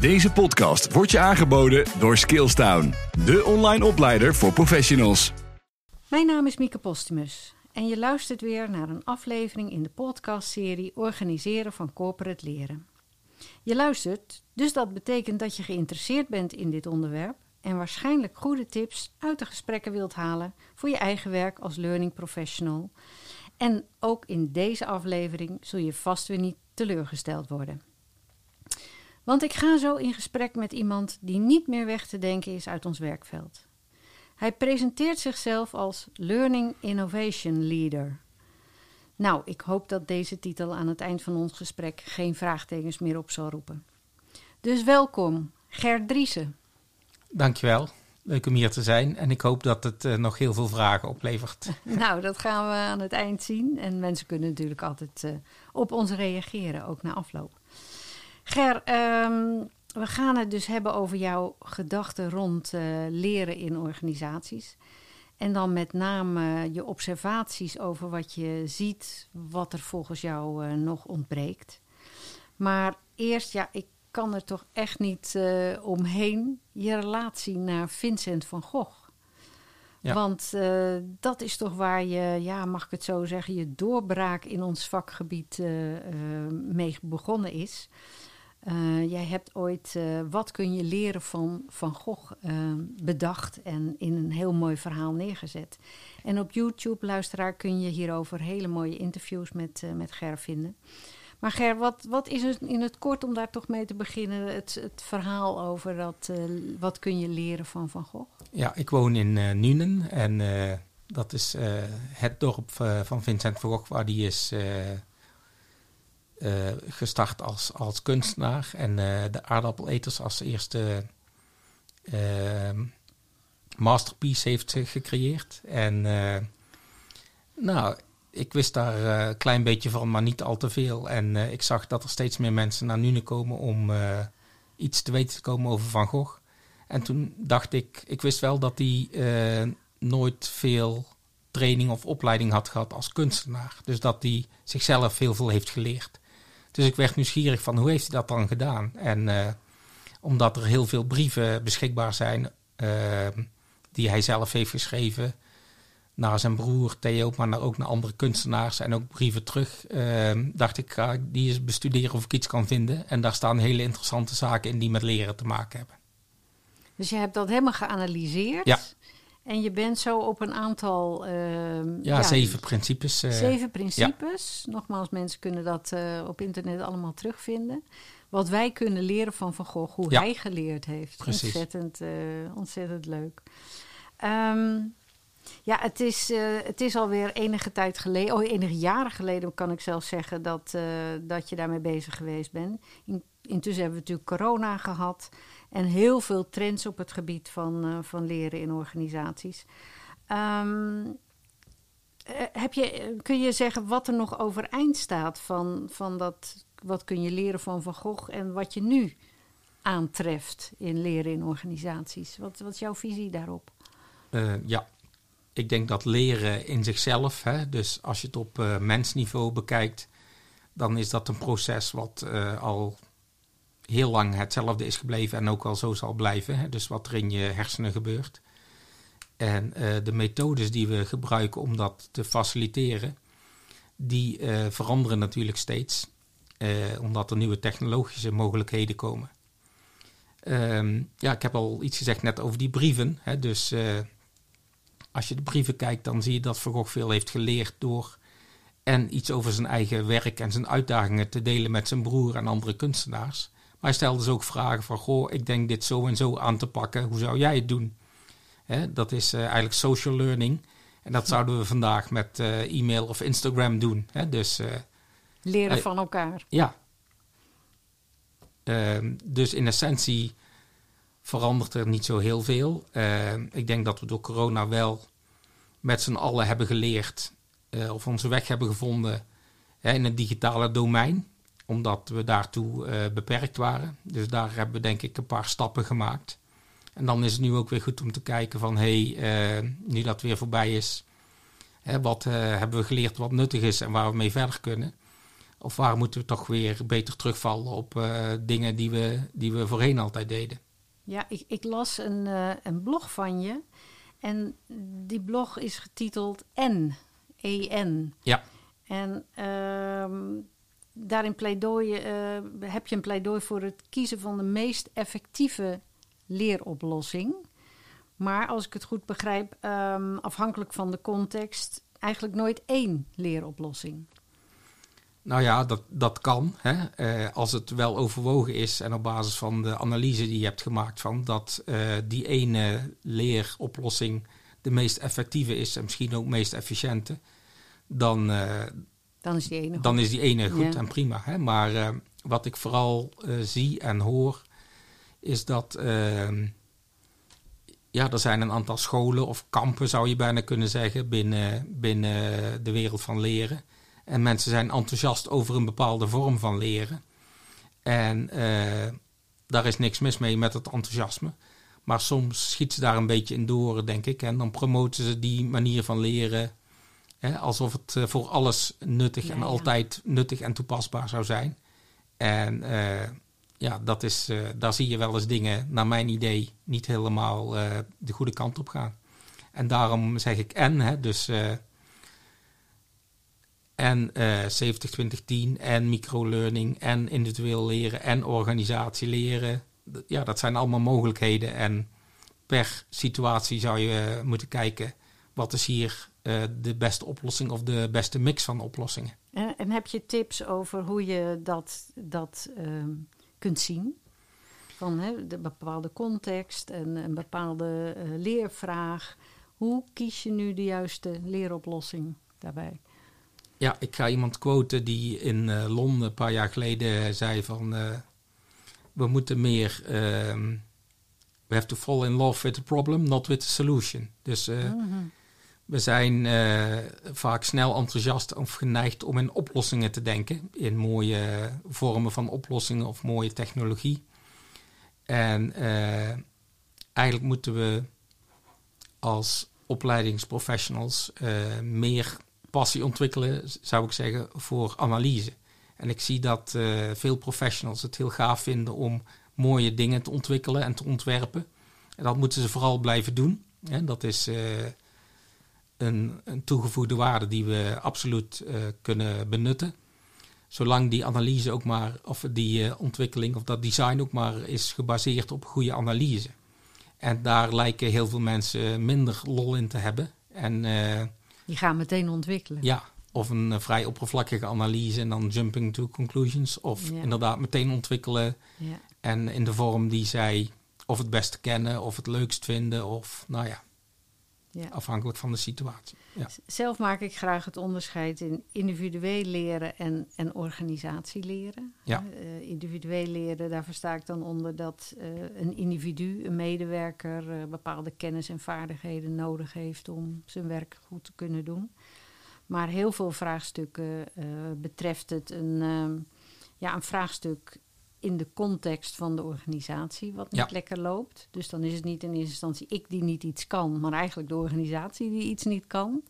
Deze podcast wordt je aangeboden door Skillstown, de online opleider voor professionals. Mijn naam is Mieke Postumus en je luistert weer naar een aflevering in de podcastserie Organiseren van Corporate Leren. Je luistert, dus dat betekent dat je geïnteresseerd bent in dit onderwerp en waarschijnlijk goede tips uit de gesprekken wilt halen voor je eigen werk als learning professional. En ook in deze aflevering zul je vast weer niet teleurgesteld worden. Want ik ga zo in gesprek met iemand die niet meer weg te denken is uit ons werkveld. Hij presenteert zichzelf als Learning Innovation Leader. Nou, ik hoop dat deze titel aan het eind van ons gesprek geen vraagtekens meer op zal roepen. Dus welkom, Gert Driessen. Dankjewel. Leuk om hier te zijn en ik hoop dat het uh, nog heel veel vragen oplevert. nou, dat gaan we aan het eind zien. En mensen kunnen natuurlijk altijd uh, op ons reageren, ook na afloop. Ger, um, we gaan het dus hebben over jouw gedachten rond uh, leren in organisaties. En dan met name je observaties over wat je ziet, wat er volgens jou uh, nog ontbreekt. Maar eerst, ja, ik kan er toch echt niet uh, omheen, je relatie naar Vincent van Gogh. Ja. Want uh, dat is toch waar je, ja, mag ik het zo zeggen, je doorbraak in ons vakgebied uh, mee begonnen is. Jij hebt ooit Wat kun je leren van Van Gogh bedacht en in een heel mooi verhaal neergezet. En op YouTube, luisteraar, kun je hierover hele mooie interviews met, met Ger vinden. Maar Ger, wat, wat is het in het kort om daar toch mee te beginnen? Het, het verhaal over dat, wat kun je leren van Van Gogh? Ja, ik woon in Nuenen en dat is het dorp van Vincent van Gogh waar die is gestart als, als kunstenaar. En de aardappeleters als eerste masterpiece heeft gecreëerd. En nou, ik wist daar een klein beetje van, maar niet al te veel. En ik zag dat er steeds meer mensen naar Nune komen om iets te weten te komen over Van Gogh. En toen dacht ik, ik wist wel dat hij nooit veel training of opleiding had gehad als kunstenaar. Dus dat hij zichzelf heel veel heeft geleerd. Dus ik werd nieuwsgierig van hoe heeft hij dat dan gedaan? En omdat er heel veel brieven beschikbaar zijn die hij zelf heeft geschreven naar zijn broer Theo, maar ook naar andere kunstenaars en ook brieven terug. Uh, dacht ik, ga die eens bestuderen of ik iets kan vinden. En daar staan hele interessante zaken in die met leren te maken hebben. Dus je hebt dat helemaal geanalyseerd. Ja. En je bent zo op een aantal... Uh, ja, ja, zeven principes. Uh, zeven principes. Ja. Nogmaals, mensen kunnen dat uh, op internet allemaal terugvinden. Wat wij kunnen leren van Van Gogh, hoe ja. hij geleerd heeft. Precies. Ontzettend, uh, ontzettend leuk. Um, ja, het is, het is alweer enige tijd geleden, oh, enige jaren geleden kan ik zelfs zeggen dat, dat je daarmee bezig geweest bent. In, intussen hebben we natuurlijk corona gehad en heel veel trends op het gebied van, uh, van leren in organisaties. Um, heb je, kun je zeggen wat er nog overeind staat van, van dat, wat kun je leren van Van Gogh en wat je nu aantreft in leren in organisaties? Wat, wat is jouw visie daarop? ja, ik denk dat leren in zichzelf, hè, dus als je het op mensniveau bekijkt, dan is dat een proces wat al heel lang hetzelfde is gebleven en ook wel zo zal blijven. Hè, dus wat er in je hersenen gebeurt. En uh, de methodes die we gebruiken om dat te faciliteren, die veranderen natuurlijk steeds, omdat er nieuwe technologische mogelijkheden komen. Um, ja, ik heb al iets gezegd net over die brieven. Hè, dus als je de brieven kijkt, dan zie je dat Van veel heeft geleerd door en iets over zijn eigen werk en zijn uitdagingen te delen met zijn broer en andere kunstenaars. Maar hij stelde dus ook vragen van, goh, ik denk dit zo en zo aan te pakken, hoe zou jij het doen? Hè, dat is uh, eigenlijk social learning. En dat zouden we vandaag met uh, e-mail of Instagram doen. Hè? Dus, uh, Leren van elkaar. Ja. Ehm, dus in essentie verandert er niet zo heel veel. Uh, ik denk dat we door corona wel met z'n allen hebben geleerd of onze weg hebben gevonden hè, in het digitale domein, omdat we daartoe uh, beperkt waren. Dus daar hebben we denk ik een paar stappen gemaakt. En dan is het nu ook weer goed om te kijken van hé, hey, nu dat weer voorbij is, hè, wat hebben we geleerd wat nuttig is en waar we mee verder kunnen. Of waar moeten we toch weer beter terugvallen op dingen die we, die we voorheen altijd deden? Ja, ik, ik las een, een blog van je. En die blog is getiteld N. E-N. Ja. En uh, daarin pleidooi, uh, heb je een pleidooi voor het kiezen van de meest effectieve leeroplossing. Maar als ik het goed begrijp, um, afhankelijk van de context, eigenlijk nooit één leeroplossing. Nou ja, dat, dat kan. Hè? Uh, als het wel overwogen is en op basis van de analyse die je hebt gemaakt van dat uh, die ene leeroplossing de meest effectieve is en misschien ook meest efficiënte, dan, dan is die ene goed, dan is die ene goed ja. en prima. Hè? Maar wat ik vooral zie en hoor, is dat ehm, ja, er zijn een aantal scholen of kampen, zou je bijna kunnen zeggen, binnen, binnen de wereld van leren. En mensen zijn enthousiast over een bepaalde vorm van leren. En uh, daar is niks mis mee met het enthousiasme. Maar soms schiet ze daar een beetje in door, denk ik. En dan promoten ze die manier van leren hè, alsof het uh, voor alles nuttig ja, en ja. altijd nuttig en toepasbaar zou zijn. En uh, ja, dat is, daar zie je wel eens dingen, naar mijn idee, niet helemaal de goede kant op gaan. En daarom zeg ik en, hè, dus en uh, 70-20-10 en microlearning en individueel leren en organisatie leren. Ja, dat zijn allemaal mogelijkheden. En per situatie zou je moeten kijken wat is hier uh, de beste oplossing of de beste mix van oplossingen. En, en heb je tips over hoe je dat, dat kunt zien? Van hè, de bepaalde context en een bepaalde uh, leervraag. Hoe kies je nu de juiste leeroplossing daarbij? Ja, ik ga iemand quoten die in Londen een paar jaar geleden zei van... We moeten meer... Um, we have to fall in love with the problem, not with the solution. Dus mm-hmm. We zijn vaak snel enthousiast of geneigd om in oplossingen te denken. In mooie vormen van oplossingen of mooie technologie. En eigenlijk moeten we als opleidingsprofessionals meer passie ontwikkelen, zou ik zeggen, voor analyse. En ik zie dat veel professionals het heel gaaf vinden om mooie dingen te ontwikkelen en te ontwerpen. En dat moeten ze vooral blijven doen. En dat is een, een, toegevoegde waarde die we absoluut uh, kunnen benutten. Zolang die analyse ook maar, of die ontwikkeling of dat design ook maar is gebaseerd op goede analyse. En daar lijken heel veel mensen minder lol in te hebben. En die gaan meteen ontwikkelen. Ja, of een vrij oppervlakkige analyse en dan jumping to conclusions. Of ja. inderdaad meteen ontwikkelen. Ja. En in de vorm die zij of het beste kennen of het leukst vinden. Of nou ja, ja. afhankelijk van de situatie. Ja. Zelf maak ik graag het onderscheid in individueel leren en, en organisatie leren. Ja. Uh, individueel leren, daar versta ik dan onder dat uh, een individu, een medewerker, uh, bepaalde kennis en vaardigheden nodig heeft om zijn werk goed te kunnen doen. Maar heel veel vraagstukken betreft het een, ja, een vraagstuk in de context van de organisatie wat niet Ja. lekker loopt. Dus dan is het niet in eerste instantie ik die niet iets kan, maar eigenlijk de organisatie die iets niet kan.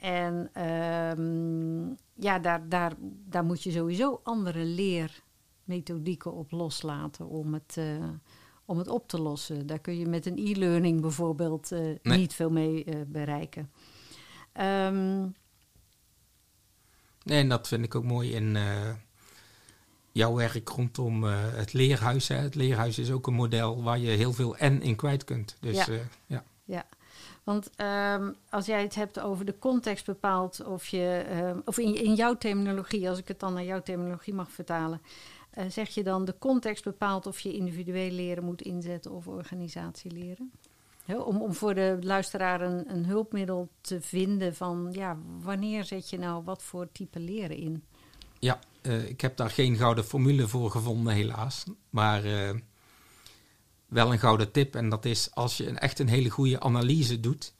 En ehm, ja, daar, daar, daar moet je sowieso andere leermethodieken op loslaten om het, eh, om het op te lossen. Daar kun je met een e-learning bijvoorbeeld eh, Nee. niet veel mee eh, bereiken. Ehm, Nee, en dat vind ik ook mooi in jouw werk rondom eh, het leerhuis. Hè. Het leerhuis is ook een model waar je heel veel en in kwijt kunt. Dus Ja. eh, ja. Ja, want ehm, als jij het hebt over de context bepaalt of je, ehm, of in, in jouw terminologie, als ik het dan naar jouw terminologie mag vertalen, eh, zeg je dan de context bepaalt of je individueel leren moet inzetten of organisatie leren? Om, om voor de luisteraar een, een hulpmiddel te vinden van, ja, wanneer zet je nou wat voor type leren in? Ja, eh, ik heb daar geen gouden formule voor gevonden, helaas. Maar eh, wel een gouden tip. En dat is als je een, echt een hele goede analyse doet,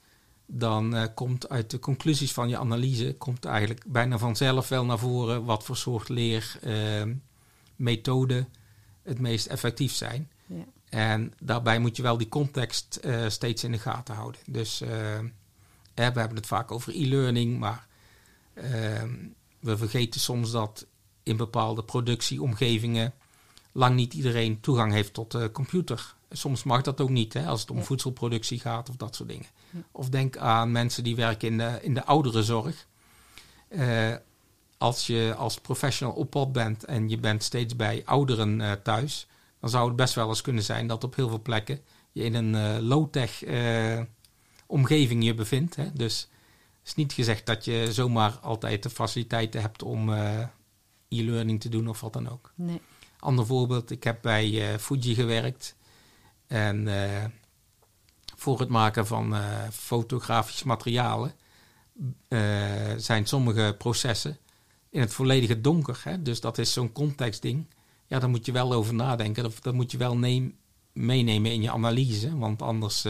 dan eh, komt uit de conclusies van je analyse komt eigenlijk bijna vanzelf wel naar voren wat voor soort leermethoden het meest effectief zijn. Ja. En daarbij moet je wel die context steeds in de gaten houden. Dus we hebben het vaak over e-learning, maar ehm, we vergeten soms dat in bepaalde productieomgevingen lang niet iedereen toegang heeft tot de computer. Soms mag dat ook niet, hè, als het om voedselproductie gaat of dat soort dingen. Of denk aan mensen die werken in de, in de ouderenzorg. Uh, als je als professional op pad bent en je bent steeds bij ouderen uh, thuis, dan zou het best wel eens kunnen zijn dat op heel veel plekken je in een uh, low-tech omgeving je bevindt. Hè. Dus het is niet gezegd dat je zomaar altijd de faciliteiten hebt om e-learning te doen of wat dan ook. Nee. Ander voorbeeld, ik heb bij Fuji gewerkt. En uh, voor het maken van uh, fotografische materialen uh, zijn sommige processen in het volledige donker. Hè? Dus dat is zo'n contextding. Ja, daar moet je wel over nadenken. Dat, dat moet je wel neem, meenemen in je analyse. Want anders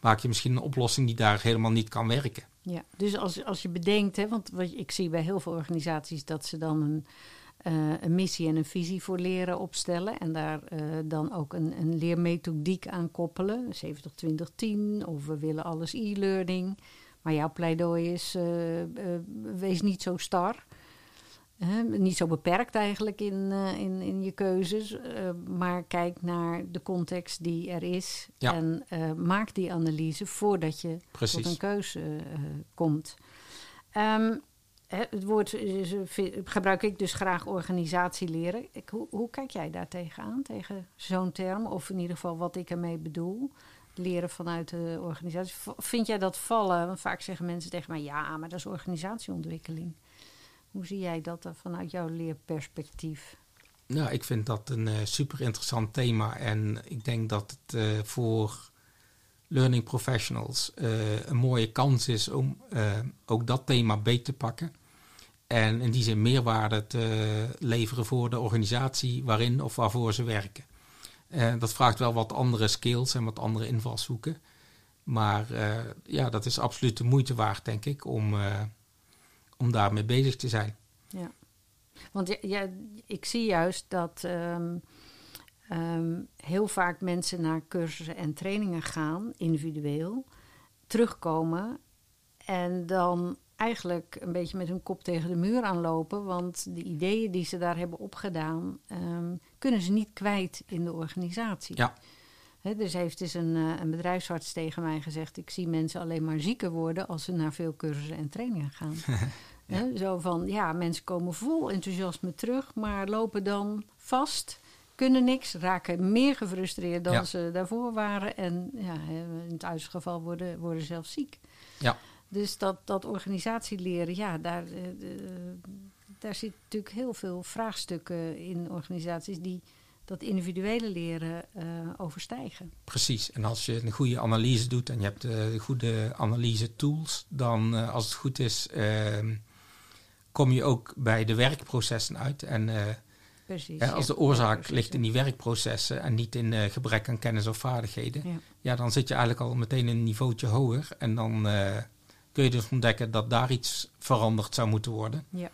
maak je misschien een oplossing die daar helemaal niet kan werken. Ja, dus als, als je bedenkt, hè, want wat, ik zie bij heel veel organisaties dat ze dan een uh, een missie en een visie voor leren opstellen. En daar uh, dan ook een, een leermethodiek aan koppelen. 70-20-10 of we willen alles e-learning. Maar jouw pleidooi is, uh, wees niet zo star. Niet zo beperkt eigenlijk in, in, in je keuzes. maar kijk naar de context die er is. Ja. En maak die analyse voordat je Precies. tot een keuze komt. Um, het woord gebruik ik dus graag organisatie leren. Ik, hoe, hoe, kijk jij daar tegenaan, tegen zo'n term? Of in ieder geval wat ik ermee bedoel. Leren vanuit de organisatie. Vind jij dat vallen? Want vaak zeggen mensen tegen mij: ja, maar dat is organisatieontwikkeling. Hoe zie jij dat vanuit jouw leerperspectief? Nou, ik vind dat een uh, super interessant thema. En ik denk dat het uh, voor learning professionals een mooie kans is om ook dat thema beter te pakken. En in die zin meerwaarde te leveren voor de organisatie waarin of waarvoor ze werken. Dat vraagt wel wat andere skills en wat andere invalshoeken. Maar ja, dat is absoluut de moeite waard, denk ik, om, om daarmee bezig te zijn. Ja, want ja, ik zie juist dat um, um, heel vaak mensen naar cursussen en trainingen gaan, individueel, terugkomen en dan eigenlijk een beetje met hun kop tegen de muur aanlopen. Want de ideeën die ze daar hebben opgedaan, um, kunnen ze niet kwijt in de organisatie. Ja. He, dus heeft dus een, uh, een bedrijfsarts tegen mij gezegd: Ik zie mensen alleen maar zieker worden als ze naar veel cursussen en trainingen gaan. ja. Zo van ja, mensen komen vol enthousiasme terug, maar lopen dan vast. Kunnen niks, raken meer gefrustreerd dan Ja. ze daarvoor waren. En ja, in het uiterste geval worden, worden zelfs ziek. Ja. Dus dat, dat organisatieleren, ja, daar, uh, daar zit natuurlijk heel veel vraagstukken in organisaties die dat individuele leren uh, overstijgen. Precies. En als je een goede analyse doet en je hebt uh, goede analyse tools, dan uh, als het goed is, ehm, kom je ook bij de werkprocessen uit. En Precies, ja, als de oorzaak ligt in die werkprocessen en niet in gebrek aan kennis of vaardigheden, ja. ja. dan zit je eigenlijk al meteen een niveautje hoger. En dan kun je dus ontdekken dat daar iets veranderd zou moeten worden. Ja.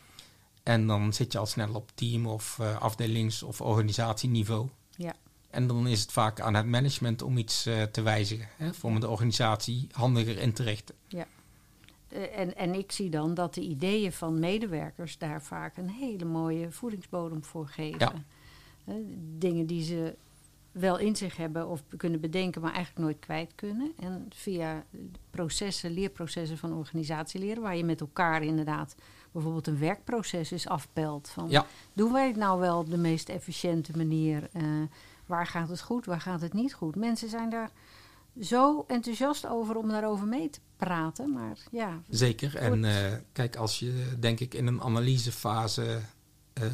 En dan zit je al snel op team- of uh, afdelings- of organisatieniveau. Ja. En dan is het vaak aan het management om iets uh, te wijzigen. Hè, om de organisatie handiger in te richten. Ja. Uh, en, en ik zie dan dat de ideeën van medewerkers daar vaak een hele mooie voedingsbodem voor geven. Ja. dingen die ze wel in zich hebben of kunnen bedenken, maar eigenlijk nooit kwijt kunnen. En via processen, leerprocessen van organisatieleren, waar je met elkaar inderdaad bijvoorbeeld een werkproces is afpelt. Van, ja. Doen wij het nou wel op de meest efficiënte manier? Uh, waar gaat het goed, waar gaat het niet goed? Mensen zijn daar zo enthousiast over om daarover mee te praten. Maar ja, Zeker. En uh, kijk, als je denk ik in een analysefase uh,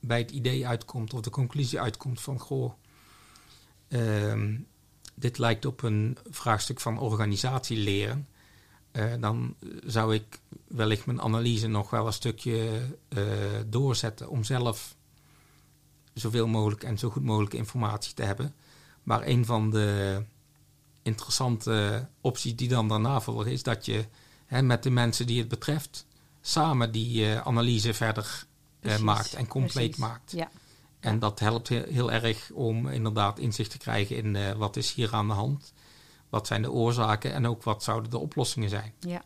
bij het idee uitkomt of de conclusie uitkomt van goh. Um, dit lijkt op een vraagstuk van organisatie leren. Uh, dan zou ik wellicht mijn analyse nog wel een stukje doorzetten om zelf zoveel mogelijk en zo goed mogelijk informatie te hebben. Maar een van de interessante opties die dan daarna volgen is dat je hè, met de mensen die het betreft samen die uh, analyse verder maakt en compleet precies. maakt. Ja. En Ja. dat helpt heel, heel, erg om inderdaad inzicht te krijgen in wat is hier aan de hand. Wat zijn de oorzaken en ook wat zouden de oplossingen zijn. Ja.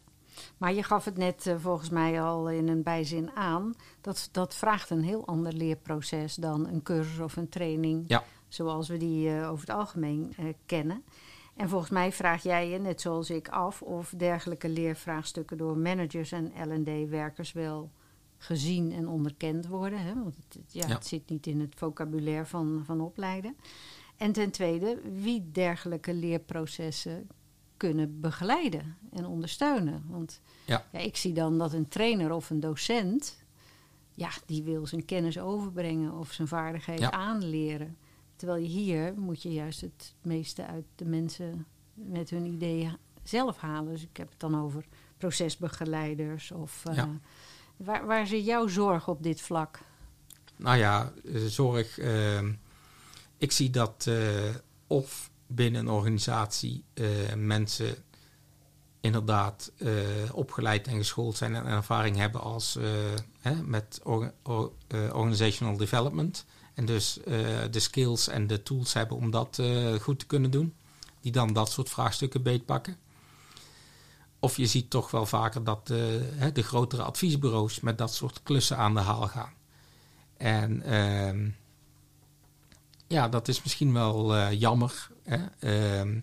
Maar je gaf het net uh, volgens mij al in een bijzin aan. Dat, dat vraagt een heel ander leerproces dan een cursus of een training. Ja. Zoals we die uh, over het algemeen uh, kennen. En volgens mij vraag jij je, net zoals ik, af of dergelijke leervraagstukken door managers en LD-werkers wel gezien en onderkend worden. Hè? Want het, ja, Ja. het zit niet in het vocabulaire van, van opleiden. En ten tweede, wie dergelijke leerprocessen kunnen begeleiden en ondersteunen. Want Ja. ik zie dan dat een trainer of een docent, ja, die wil zijn kennis overbrengen of zijn vaardigheid Ja. aanleren. Terwijl je hier moet je juist het meeste uit de mensen met hun ideeën zelf halen. Dus ik heb het dan over procesbegeleiders of eh, Ja. waar, waar zit jouw zorg op dit vlak? Nou ja, eh, zorg. eh, ik zie dat eh, of binnen een organisatie mensen inderdaad opgeleid en geschoold zijn en ervaring hebben als hè, met or- organizational development. En dus eh, de skills en de tools hebben om dat eh, goed te kunnen doen. Die dan dat soort vraagstukken beetpakken. Of je ziet toch wel vaker dat eh, de grotere adviesbureaus met dat soort klussen aan de haal gaan. En ehm, ja, dat is misschien wel jammer. Hè? Ehm,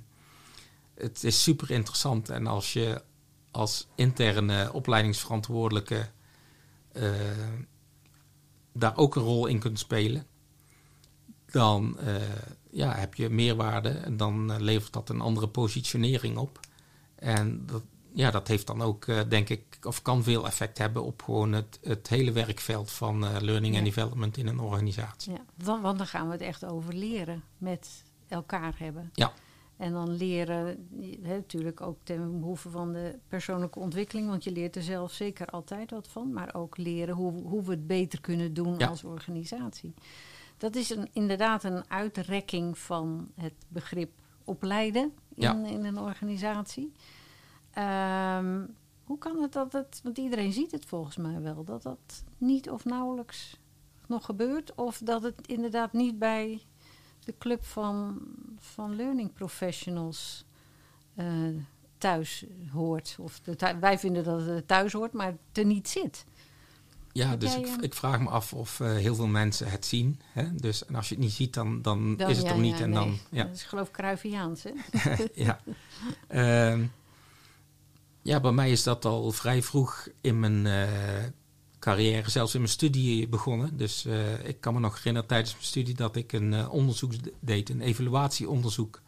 het is super interessant. En als je als interne opleidingsverantwoordelijke daar ook een rol in kunt spelen, dan eh, ja, heb je meerwaarde en dan eh, levert dat een andere positionering op. En dat, ja, dat heeft dan ook, eh, denk ik, of kan veel effect hebben op gewoon het, het hele werkveld van learning Ja. and development in een organisatie. Ja, dan, want dan gaan we het echt over leren met elkaar hebben. Ja. En dan leren, hè, natuurlijk ook ten behoeve van de persoonlijke ontwikkeling, want je leert er zelf zeker altijd wat van, maar ook leren hoe, hoe we het beter kunnen doen Ja. als organisatie. Dat is een, inderdaad een uitrekking van het begrip opleiden in, Ja. in een organisatie. Ehm, hoe kan het dat het, want iedereen ziet het volgens mij wel, dat dat niet of nauwelijks nog gebeurt, of dat het inderdaad niet bij de club van, van learning professionals eh, thuis hoort. Of de wij vinden dat het thuis hoort, maar er niet zit. Ja, Heb dus jij, ik, ik vraag me af of eh, heel veel mensen het zien. Hè? Dus en als je het niet ziet, dan, dan, Dan- is het ja, er niet. ja, en nee. dan, ja. Dat is geloof ik Cruyffiaans, hè? ja. Ehm, ja, bij mij is dat al vrij vroeg in mijn eh, carrière, zelfs in mijn studie begonnen. Dus eh, ik kan me nog herinneren tijdens mijn studie dat ik een onderzoek deed, een evaluatieonderzoek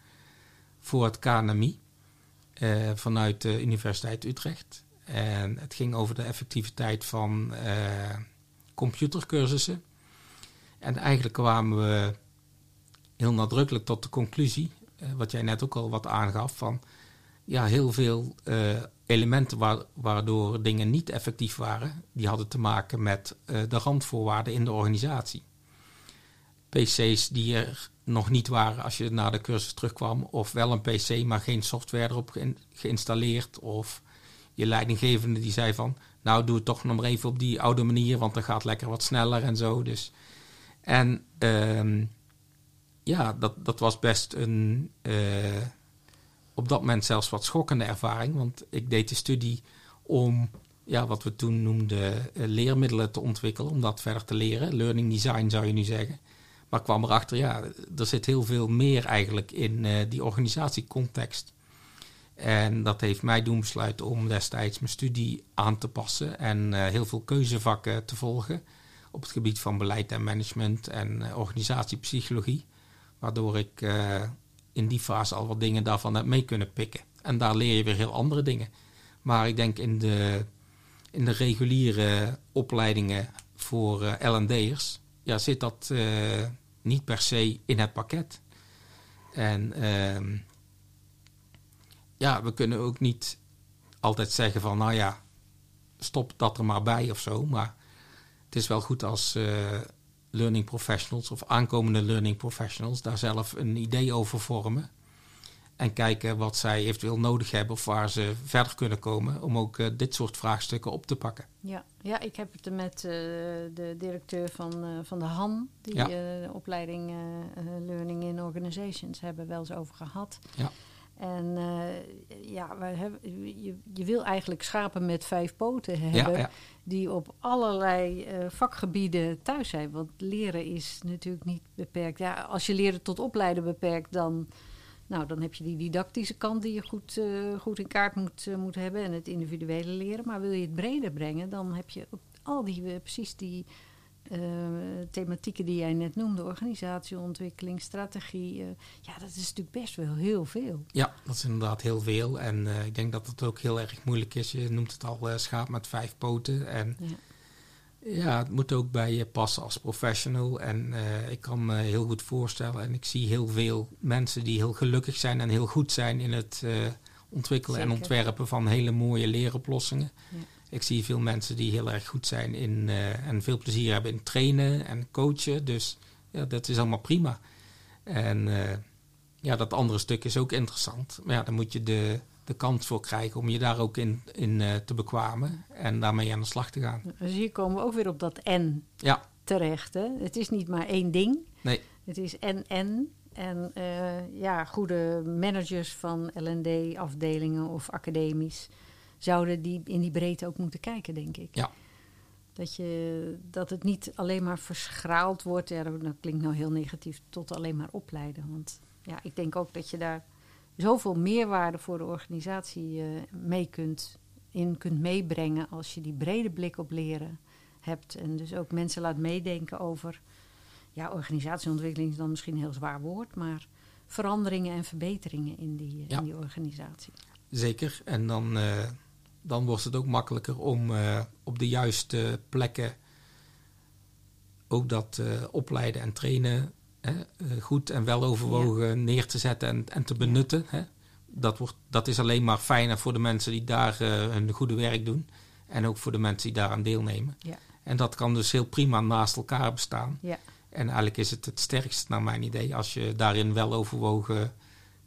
voor het KNMI vanuit de Universiteit Utrecht. En het ging over de effectiviteit van eh, computercursussen. En eigenlijk kwamen we heel nadrukkelijk tot de conclusie, eh, wat jij net ook al wat aangaf, van ja, heel veel eh, elementen waar- waardoor dingen niet effectief waren, die hadden te maken met de randvoorwaarden in de organisatie. PC's die er nog niet waren als je naar de cursus terugkwam, of wel een PC, maar geen software erop geïn- geïnstalleerd, of je leidinggevende die zei van, nou doe het toch nog maar even op die oude manier, want dan gaat lekker wat sneller en zo. Dus. En ehm, ja, dat, dat was best een eh, op dat moment zelfs wat schokkende ervaring. Want ik deed de studie om ja, wat we toen noemden eh, leermiddelen te ontwikkelen, om dat verder te leren. Learning design zou je nu zeggen. Maar kwam erachter, ja, er zit heel veel meer eigenlijk in eh, die organisatiecontext. En dat heeft mij doen besluiten om destijds mijn studie aan te passen en eh, heel veel keuzevakken te volgen op het gebied van beleid en management en eh, organisatiepsychologie. Waardoor ik eh, in die fase al wat dingen daarvan heb mee kunnen pikken. En daar leer je weer heel andere dingen. Maar ik denk in de, in de reguliere opleidingen voor L&D'ers... Ja, zit dat niet per se in het pakket. En ehm, ja, we kunnen ook niet altijd zeggen van... nou ja, stop dat er maar bij of zo. Maar het is wel goed als eh, learning professionals of aankomende learning professionals daar zelf een idee over vormen. En kijken wat zij eventueel nodig hebben of waar ze verder kunnen komen om ook eh, dit soort vraagstukken op te pakken. Ja, ja ik heb het er met eh, de directeur van, van de HAN, die Ja. de opleiding Learning in Organizations, hebben wel eens over gehad. Ja. En uh, ja, we hebben, je, je, wil eigenlijk schapen met vijf poten hebben. Ja, ja. Die op allerlei uh, vakgebieden thuis zijn. Want leren is natuurlijk niet beperkt. Ja, als je leren tot opleiden beperkt, dan, nou, dan heb je die didactische kant die je goed, uh, goed in kaart moet, moet hebben. En het individuele leren. Maar wil je het breder brengen, dan heb je al die, precies die uh, thematieken die jij net noemde, organisatieontwikkeling, strategie. Uh, ja, dat is natuurlijk best wel heel veel. Ja, dat is inderdaad heel veel. En uh, ik denk dat het ook heel erg moeilijk is. Je noemt het al schaap met vijf poten. En ja. ja. het moet ook bij je passen als professional. En ik kan me heel goed voorstellen. En ik zie heel veel mensen die heel gelukkig zijn en heel goed zijn in het ontwikkelen Zeker. en ontwerpen van hele mooie leeroplossingen. Ja. Ik zie veel mensen die heel erg goed zijn in uh, en veel plezier hebben in trainen en coachen. Dus ja, dat is allemaal prima. En uh, ja, dat andere stuk is ook interessant. Maar ja, dan moet je de, de kans voor krijgen om je daar ook in, in uh, te bekwamen en daarmee aan de slag te gaan. Dus hier komen we ook weer op dat en ja. terecht. Hè? Het is niet maar één ding. Nee. Het is en en. En ja, goede managers van LD-afdelingen of academisch zouden die in die breedte ook moeten kijken, denk ik. Ja. Dat, je, dat het niet alleen maar verschraald wordt, ja, dat klinkt nou heel negatief, tot alleen maar opleiden. Want ja, ik denk ook dat je daar zoveel meerwaarde voor de organisatie uh, mee kunt, in kunt meebrengen als je die brede blik op leren hebt. En dus ook mensen laat meedenken over, ja, organisatieontwikkeling is dan misschien een heel zwaar woord, maar veranderingen en verbeteringen in die, ja. in die organisatie. Zeker. En dan uh, dan wordt het ook makkelijker om uh, op de juiste plekken ook dat uh, opleiden en trainen hè, goed en wel overwogen ja. neer te zetten en, en te benutten. Hè. Dat, wordt, dat is alleen maar fijner voor de mensen die daar hun goede werk doen. En ook voor de mensen die daaraan deelnemen. Ja. En dat kan dus heel prima naast elkaar bestaan. Ja. En eigenlijk is het het sterkst naar mijn idee als je daarin wel overwogen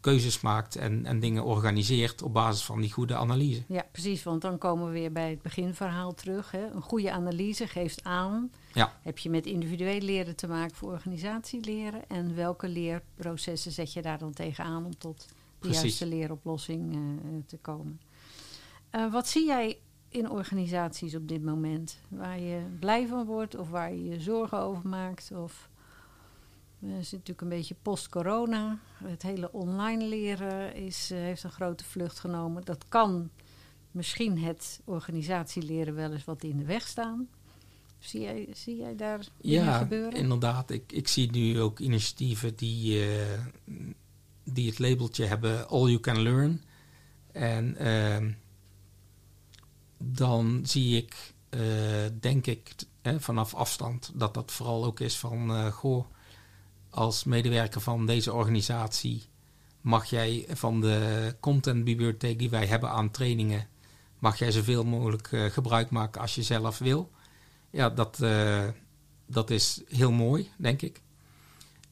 keuzes maakt en, en dingen organiseert op basis van die goede analyse. Ja, precies, want dan komen we weer bij het beginverhaal terug. Hè. Een goede analyse geeft aan, ja. heb je met individueel leren te maken voor organisatieleren en welke leerprocessen zet je daar dan tegenaan om tot de Precies. juiste leeroplossing uh, te komen. Uh, wat zie jij in organisaties op dit moment? Waar je blij van wordt of waar je je zorgen over maakt? Of... We zitten natuurlijk een beetje post-corona. Het hele online leren is, uh, heeft een grote vlucht genomen. Dat kan misschien het organisatieleren wel eens wat in de weg staan. Zie jij, zie jij daar ja, gebeuren? inderdaad. Ik, ik zie nu ook initiatieven die, uh, die het labeltje hebben All You Can Learn. En uh, dan zie ik, uh, denk ik, hè, vanaf afstand dat dat vooral ook is van... goh, als medewerker van deze organisatie mag jij van de contentbibliotheek die wij hebben aan trainingen, mag jij zoveel mogelijk uh, gebruik maken als je zelf wil. Ja, dat, dat is heel mooi, denk ik.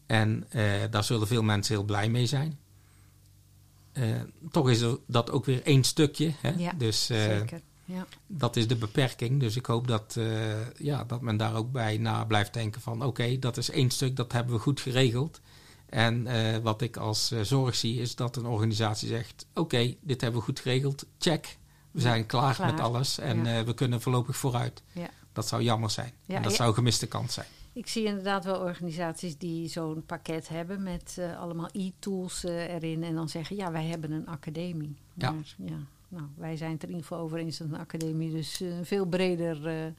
En daar zullen veel mensen heel blij mee zijn. toch is dat ook weer één stukje. Hè? Ja, dus, zeker. Ja. Dat is de beperking. Dus ik hoop dat, uh, ja, dat men daar ook bij na blijft denken van... oké, okay, dat is één stuk, dat hebben we goed geregeld. En uh, wat ik als uh, zorg zie is dat een organisatie zegt... oké, okay, dit hebben we goed geregeld, check. We zijn klaar, klaar. met alles en ja. we kunnen voorlopig vooruit. Ja. Dat zou jammer zijn. en dat zou een gemiste kans zijn. Ik zie inderdaad wel organisaties die zo'n pakket hebben... met allemaal e-tools erin en dan zeggen... ja, wij hebben een academie. Maar, ja nou, wij zijn het er in ieder geval over eens dat een academie dus een uh, veel breder uh,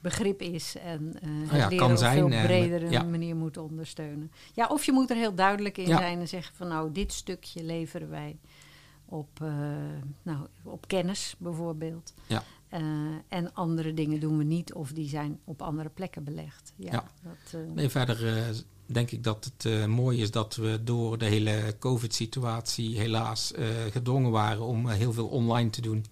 begrip is en uh, oh ja, leren op zijn, veel breder en, ja. manier moet ondersteunen. Ja, of je moet er heel duidelijk in ja. zijn en zeggen van nou, dit stukje leveren wij op, nou, op kennis bijvoorbeeld. Ja. En andere dingen doen we niet of die zijn op andere plekken belegd. Ja, ja. Dat, nee, verder denk ik dat het mooi is dat we door de hele COVID-situatie helaas gedwongen waren om heel veel online te doen.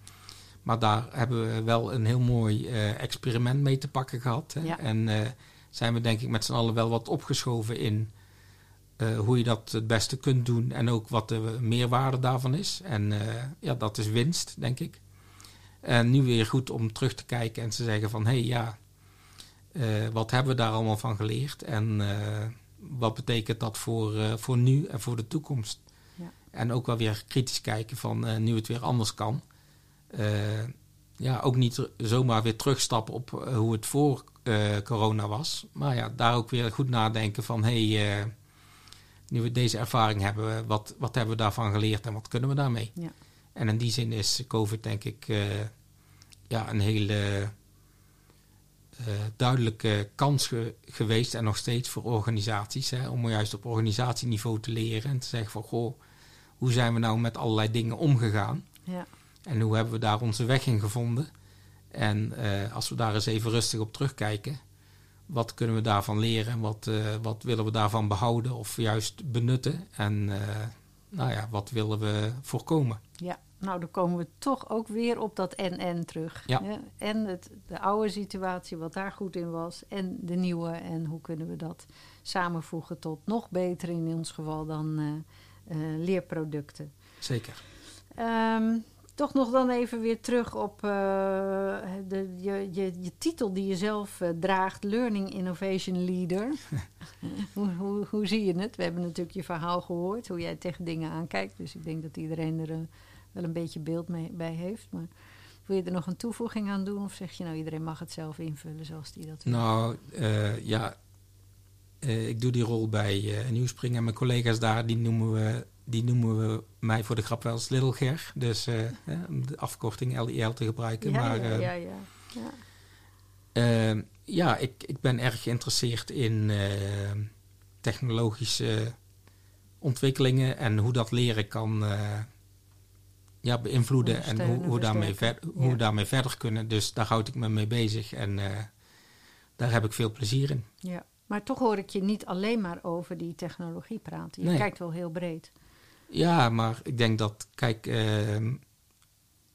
Maar daar hebben we wel een heel mooi experiment mee te pakken gehad. Hè? Ja. En zijn we denk ik met z'n allen wel wat opgeschoven in hoe je dat het beste kunt doen en ook wat de meerwaarde daarvan is. En ja, dat is winst, denk ik. En nu weer goed om terug te kijken en te zeggen van hé hey, ja, wat hebben we daar allemaal van geleerd? En wat betekent dat voor, uh, voor nu en voor de toekomst? Ja. En ook wel weer kritisch kijken van nu het weer anders kan. ja, ook niet zomaar weer terugstappen op hoe het voor corona was. Maar ja, daar ook weer goed nadenken van hé, hey, nu we deze ervaring hebben, wat, wat hebben we daarvan geleerd en wat kunnen we daarmee? Ja. En in die zin is COVID denk ik ja, een hele uh, duidelijke kans geweest en nog steeds voor organisaties. Hè, om juist op organisatieniveau te leren en te zeggen van goh, hoe zijn we nou met allerlei dingen omgegaan? Ja. En hoe hebben we daar onze weg in gevonden? En uh, als we daar eens even rustig op terugkijken, wat kunnen we daarvan leren en wat, uh, wat willen we daarvan behouden of juist benutten? En nou ja, wat willen we voorkomen? Ja, nou, dan komen we toch ook weer op dat en-en terug. Ja. En het, de oude situatie, wat daar goed in was, en de nieuwe. En hoe kunnen we dat samenvoegen tot nog beter in ons geval dan uh, uh, leerproducten. Zeker. Um, toch nog dan even weer terug op uh, de, je, je, je, titel die je zelf draagt, Learning Innovation Leader. hoe, hoe, hoe zie je het? We hebben natuurlijk je verhaal gehoord, hoe jij tegen dingen aankijkt. Dus ik denk dat iedereen er wel een beetje beeld mee, bij heeft. Maar wil je er nog een toevoeging aan doen? Of zeg je nou, iedereen mag het zelf invullen zoals die dat wil? Nou, uh, ja, uh, ik doe die rol bij uh, Nieuwspring en mijn collega's daar, die noemen we, die noemen we mij voor de grap wel eens Little Ger. Dus om de afkorting LIL te gebruiken. Ja, maar, ja, ja. ja, ja. Ehm, ja ik, ik ben erg geïnteresseerd in technologische ontwikkelingen en hoe dat leren kan ja, beïnvloeden en hoe, hoe, daarmee ver, hoe we daarmee verder kunnen. Dus daar houd ik me mee bezig en uh, daar heb ik veel plezier in. Ja, maar toch hoor ik je niet alleen maar over die technologie praten. Je Nee. kijkt wel heel breed. Ja, maar ik denk dat, kijk, uh,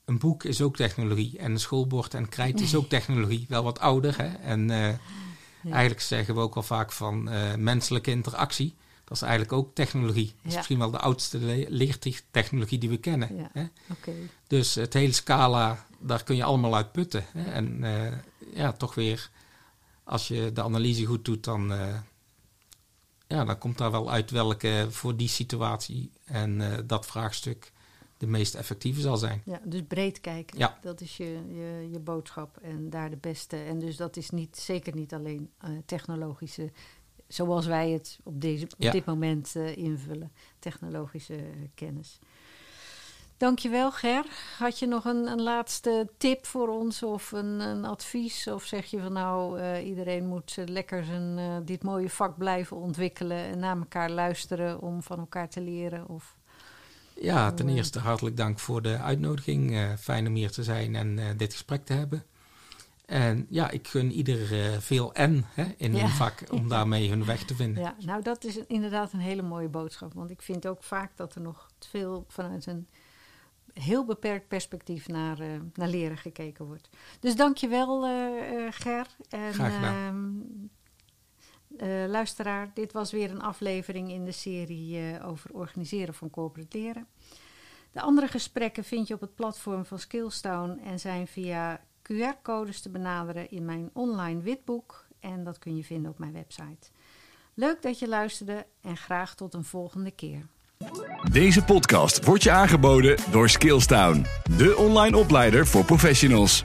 een boek is ook technologie en een schoolbord en krijt is ook technologie. Wel wat ouder, hè. En uh, Ja. eigenlijk zeggen we ook wel vaak van uh, menselijke interactie. Dat is eigenlijk ook technologie. Dat is Ja. misschien wel de oudste le- leertechnologie die we kennen. Ja. Hè? Dus het hele scala, daar kun je allemaal uit putten. Hè? En eh, ja, toch weer, als je de analyse goed doet, dan, eh, ja, dan komt daar wel uit welke voor die situatie en eh, dat vraagstuk de meest effectieve zal zijn. Ja, dus breed kijken. Ja. Dat is je, je, je boodschap en daar de beste. En dus dat is niet, zeker niet alleen technologische, zoals wij het op, deze, op Ja. dit moment eh, invullen, technologische eh, kennis. Dankjewel Ger. Had je nog een, een laatste tip voor ons of een, een advies? Of zeg je van nou, eh, iedereen moet lekker zijn, dit mooie vak blijven ontwikkelen en naar elkaar luisteren om van elkaar te leren? Of... Ja, ten eerste hartelijk dank voor de uitnodiging. Fijn om hier te zijn en dit gesprek te hebben. En ja, ik gun ieder eh, veel en hè, in Ja. hun vak om daarmee hun weg te vinden. Ja, nou dat is inderdaad een hele mooie boodschap. Want ik vind ook vaak dat er nog veel vanuit een heel beperkt perspectief naar, eh, naar leren gekeken wordt. Dus dank je wel, eh, eh, Ger. En, Graag gedaan. ehm, eh, luisteraar, dit was weer een aflevering in de serie over organiseren van corporate leren. De andere gesprekken vind je op het platform van Skillstown en zijn via QR-codes te benaderen in mijn online witboek. En dat kun je vinden op mijn website. Leuk dat je luisterde en graag tot een volgende keer. Deze podcast wordt je aangeboden door Skillstown, de online opleider voor professionals.